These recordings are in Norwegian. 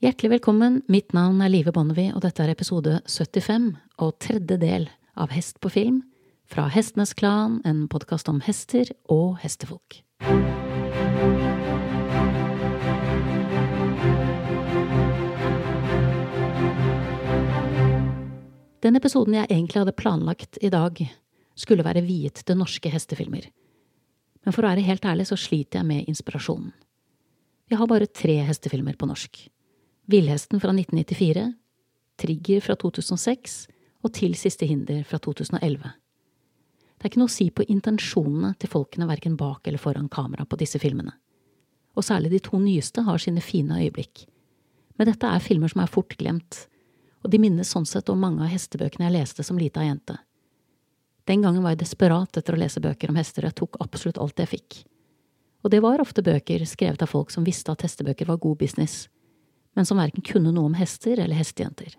Hjertelig velkommen, mitt navn er Live Bonnevie, og dette er episode 75 og tredje del av Hest på film fra Hestenes Klan, en podkast om hester og hestefolk. Den episoden jeg egentlig hadde planlagt i dag, skulle være viet til norske hestefilmer. Men for å være helt ærlig så sliter jeg med inspirasjonen. Vi har bare tre hestefilmer på norsk. Villhesten fra 1994, Trigger fra 2006 og Til siste hinder fra 2011. Det er ikke noe å si på intensjonene til folkene verken bak eller foran kamera på disse filmene. Og særlig de to nyeste har sine fine øyeblikk. Men dette er filmer som er fort glemt, og de minnes sånn sett om mange av hestebøkene jeg leste som lita jente. Den gangen var jeg desperat etter å lese bøker om hester, og jeg tok absolutt alt jeg fikk. Og det var ofte bøker skrevet av folk som visste at hestebøker var god business, men som verken kunne noe om hester eller hestejenter.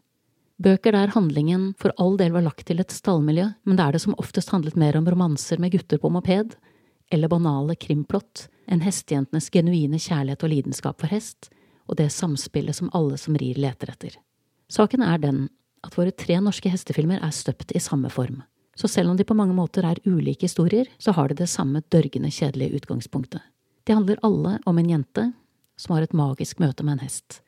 Bøker der handlingen for all del var lagt til et stallmiljø, men der det som oftest handlet mer om romanser med gutter på moped, eller banale krimplott, enn hestejentenes genuine kjærlighet og lidenskap for hest, og det samspillet som alle som rir leter etter. Saken er den at våre tre norske hestefilmer er støpt i samme form. Så selv om de på mange måter er ulike historier, så har de det samme dørgende kjedelige utgangspunktet. De handler alle om en jente som har et magisk møte med en hest.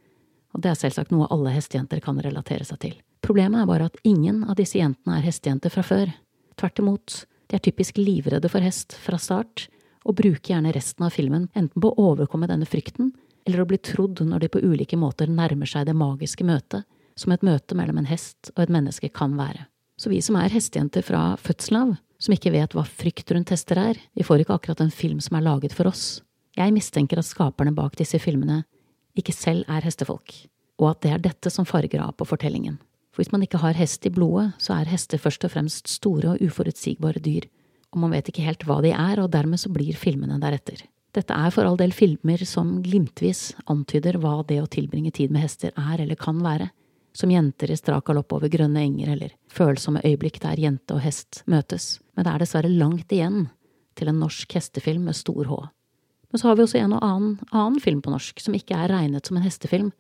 Og det er selvsagt noe alle hestejenter kan relatere seg til. Problemet er bare at ingen av disse jentene er hestejenter fra før. Tvert imot, de er typisk livredde for hest fra start, og bruker gjerne resten av filmen enten på å overkomme denne frykten, eller å bli trodd når de på ulike måter nærmer seg det magiske møtet, som et møte mellom en hest og et menneske kan være. Så vi som er hestejenter fra fødselen av, som ikke vet hva frykt rundt hester er, vi får ikke akkurat en film som er laget for oss. Jeg mistenker at skaperne bak disse filmene ikke selv er hestefolk, og at det er dette som farger av på fortellingen. For hvis man ikke har hest i blodet, så er hester først og fremst store og uforutsigbare dyr, og man vet ikke helt hva de er, og dermed så blir filmene deretter. Dette er for all del filmer som glimtvis antyder hva det å tilbringe tid med hester er eller kan være, som jenter i strak galopp over grønne enger eller følsomme øyeblikk der jente og hest møtes, men det er dessverre langt igjen til en norsk hestefilm med stor H. Men så har vi også en og annen, annen film på norsk som ikke er regnet som en hestefilm,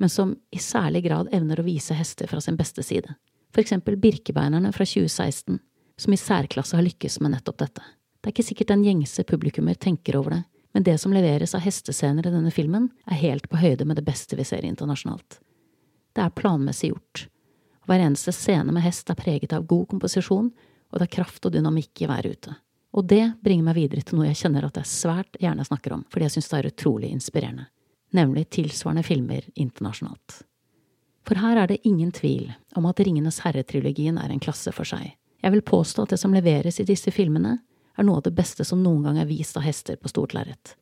men som i særlig grad evner å vise hester fra sin beste side. For eksempel Birkebeinerne fra 2016, som i særklasse har lykkes med nettopp dette. Det er ikke sikkert den gjengse publikummer tenker over det, men det som leveres av hestescener i denne filmen, er helt på høyde med det beste vi ser internasjonalt. Det er planmessig gjort. Hver eneste scene med hest er preget av god komposisjon, og det er kraft og dynamikk i hver ute. Og det bringer meg videre til noe jeg kjenner at jeg svært gjerne snakker om, fordi jeg synes det er utrolig inspirerende, nemlig tilsvarende filmer internasjonalt. For her er det ingen tvil om at Ringenes herre-trilogien er en klasse for seg. Jeg vil påstå at det som leveres i disse filmene, er noe av det beste som noen gang er vist av hester på stort lerret.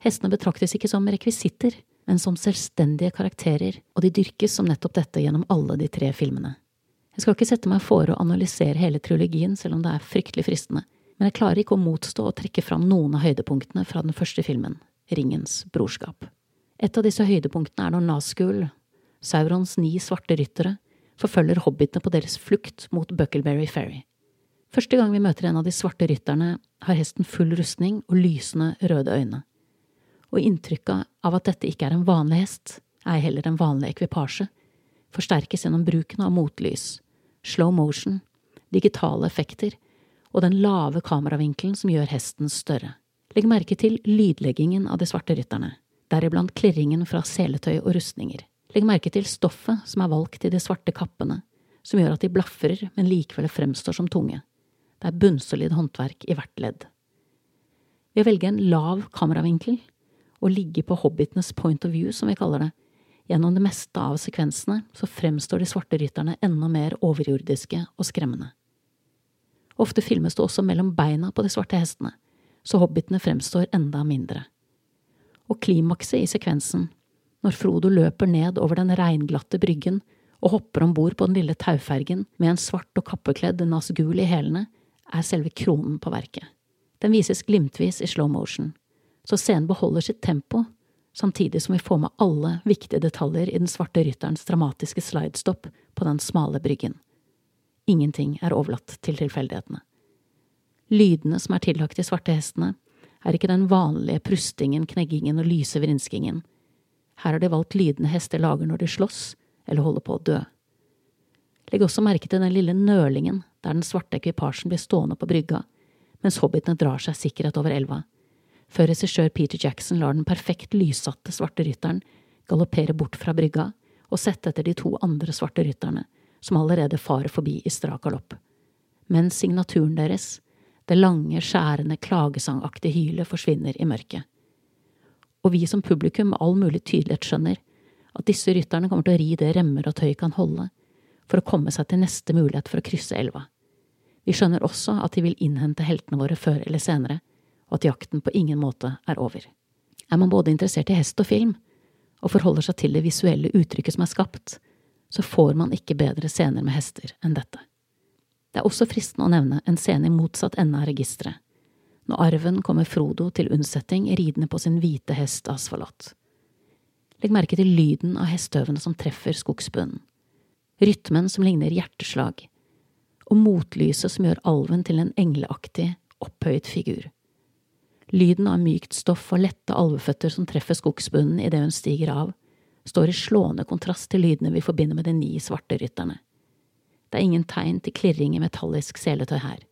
Hestene betraktes ikke som rekvisitter, men som selvstendige karakterer, og de dyrkes som nettopp dette gjennom alle de tre filmene. Jeg skal ikke sette meg for å analysere hele trilogien, selv om det er fryktelig fristende, men jeg klarer ikke å motstå å trekke fram noen av høydepunktene fra den første filmen, Ringens brorskap. Et av disse høydepunktene er når Nazgul, Saurons ni svarte ryttere, forfølger hobbitene på deres flukt mot Buckleberry Ferry. Første gang vi møter en av de svarte rytterne, har hesten full rustning og lysende røde øyne og inntrykket av at dette ikke er en vanlig hest, ei heller en vanlig ekvipasje, forsterkes gjennom bruken av motlys, slow motion, digitale effekter og den lave kameravinkelen som gjør hesten større. Legg merke til lydleggingen av de svarte rytterne, deriblant klirringen fra seletøy og rustninger. Legg merke til stoffet som er valgt i de svarte kappene, som gjør at de blafrer, men likevel fremstår som tunge. Det er bunnsolid håndverk i hvert ledd. Ved å velge en lav kameravinkel og ligge på hobbitenes point of view, som vi kaller det. Gjennom det meste av sekvensene så fremstår de svarte rytterne enda mer overjordiske og skremmende. Ofte filmes det også mellom beina på de svarte hestene, så hobbitene fremstår enda mindre. Og klimakset i sekvensen, når Frodo løper ned over den regnglatte bryggen og hopper om bord på den lille taufergen med en svart og kappekledd Nazgul i hælene, er selve kronen på verket. Den vises glimtvis i slow motion, så scenen beholder sitt tempo, samtidig som vi får med alle viktige detaljer i den svarte rytterens dramatiske slidestopp på den smale bryggen. Ingenting er overlatt til tilfeldighetene. Lydene som er tillagt de svarte hestene, er ikke den vanlige prustingen, kneggingen og lyse vrinskingen. Her har de valgt lydene hester lager når de slåss eller holder på å dø. Legg også merke til den lille nølingen der den svarte ekvipasjen blir stående på brygga, mens hobbitene drar seg sikkerhet over elva, før regissør Peter Jackson lar den perfekt lyssatte svarte rytteren galoppere bort fra brygga og sette etter de to andre svarte rytterne, som allerede farer forbi i strak galopp. Men signaturen deres, det lange, skjærende, klagesangaktige hylet, forsvinner i mørket. Og vi som publikum med all mulig tydelighet skjønner at disse rytterne kommer til å ri det remmer og tøy kan holde, for å komme seg til neste mulighet for å krysse elva. Vi skjønner også at de vil innhente heltene våre før eller senere, og at jakten på ingen måte er over. Er man både interessert i hest og film, og forholder seg til det visuelle uttrykket som er skapt, så får man ikke bedre scener med hester enn dette. Det er også fristende å nevne en scene i motsatt ende av registeret, når arven kommer Frodo til unnsetting ridende på sin hvite hest Asfalot. Legg merke til lyden av hestøvene som treffer skogsbunnen, rytmen som ligner hjerteslag, og motlyset som gjør alven til en engleaktig, opphøyet figur. Lyden av mykt stoff og lette alveføtter som treffer skogsbunnen idet hun stiger av, står i slående kontrast til lydene vi forbinder med de ni svarte rytterne. Det er ingen tegn til klirring i metallisk seletøy her.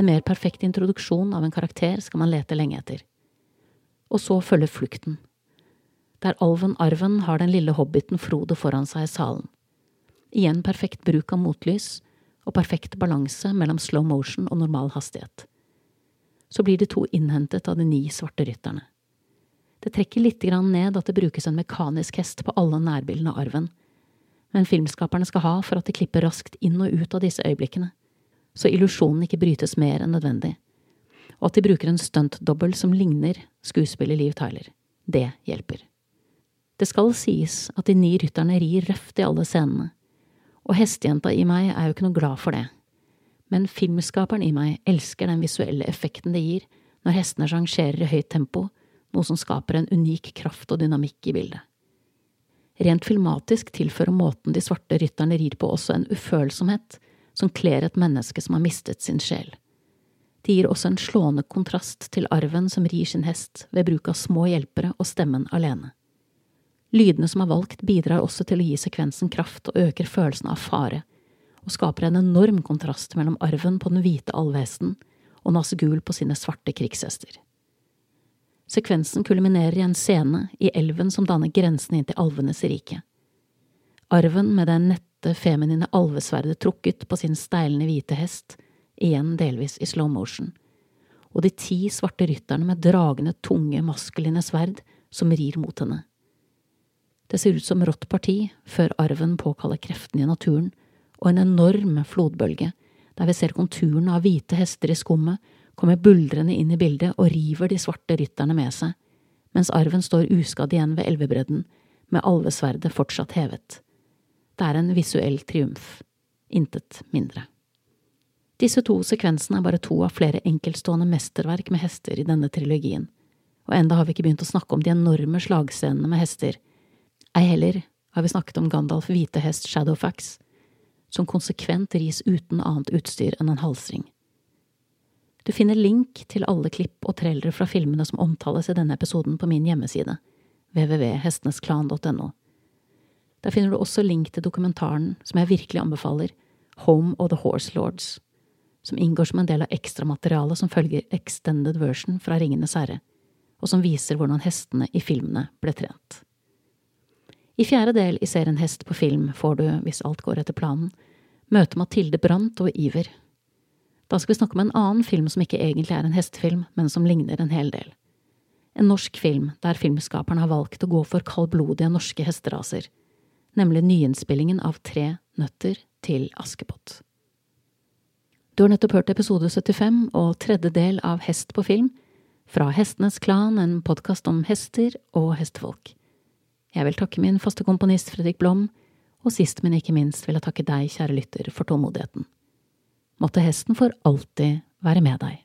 En mer perfekt introduksjon av en karakter skal man lete lenge etter. Og så følger flukten. Der alven Arven har den lille hobbiten Frode foran seg i salen. Igjen perfekt bruk av motlys og perfekt balanse mellom slow motion og normal hastighet. Så blir de to innhentet av de ni svarte rytterne. Det trekker litt ned at det brukes en mekanisk hest på alle nærbildene av arven, men filmskaperne skal ha for at de klipper raskt inn og ut av disse øyeblikkene så illusjonen ikke brytes mer enn nødvendig, og at de bruker en stuntdobbel som ligner skuespiller Liv Tyler. Det hjelper. Det skal sies at de ni rytterne rir røft i alle scenene, og hestejenta i meg er jo ikke noe glad for det, men filmskaperen i meg elsker den visuelle effekten det gir når hestene sjangerer i høyt tempo, noe som skaper en unik kraft og dynamikk i bildet. Rent filmatisk tilfører måten de svarte rytterne rir på også en ufølsomhet som kler et menneske som har mistet sin sjel. Det gir også en slående kontrast til arven som rir sin hest ved bruk av små hjelpere og stemmen alene. Lydene som er valgt, bidrar også til å gi sekvensen kraft og øker følelsen av fare, og skaper en enorm kontrast mellom arven på den hvite alvehesten og Nasgul på sine svarte krigshester. Sekvensen kulminerer i en scene i elven som danner grensen inn til alvenes rike. Arven med den nette feminine alvesverdet trukket på sin steilende hvite hest, igjen delvis i slow motion, og de ti svarte rytterne med dragende, tunge, maskuline sverd som rir mot henne. Det ser ut som rått parti før arven påkaller kreftene i naturen, og en enorm flodbølge, der vi ser konturene av hvite hester i skummet, kommer buldrende inn i bildet og river de svarte rytterne med seg, mens arven står uskadd igjen ved elvebredden, med alvesverdet fortsatt hevet. Det er en visuell triumf, intet mindre. Disse to sekvensene er bare to av flere enkeltstående mesterverk med hester i denne trilogien, og enda har vi ikke begynt å snakke om de enorme slagscenene med hester. Ei heller har vi snakket om Gandalf hvite hest Shadowfax, som konsekvent ris uten annet utstyr enn en halsring. Du finner link til alle klipp og trailere fra filmene som omtales i denne episoden på min hjemmeside, www.hestenesklan.no. Der finner du også link til dokumentaren som jeg virkelig anbefaler, Home of the Horse Lords, som inngår som en del av ekstramaterialet som følger extended version fra Ringenes herre, og som viser hvordan hestene i filmene ble trent. I fjerde del i serien Hest på film får du, hvis alt går etter planen, møte Mathilde Brandt og Iver. Da skal vi snakke om en annen film som ikke egentlig er en hestefilm, men som ligner en hel del. En norsk film der filmskaperne har valgt å gå for kaldblodige norske hesteraser nemlig nyinnspillingen av Tre nøtter til Askepott. Du har nettopp hørt episode 75 og tredje del av Hest på film, fra Hestenes Klan, en podkast om hester og hestefolk. Jeg vil takke min faste komponist Fredrik Blom, og sist, men ikke minst vil jeg takke deg, kjære lytter, for tålmodigheten. Måtte hesten for alltid være med deg.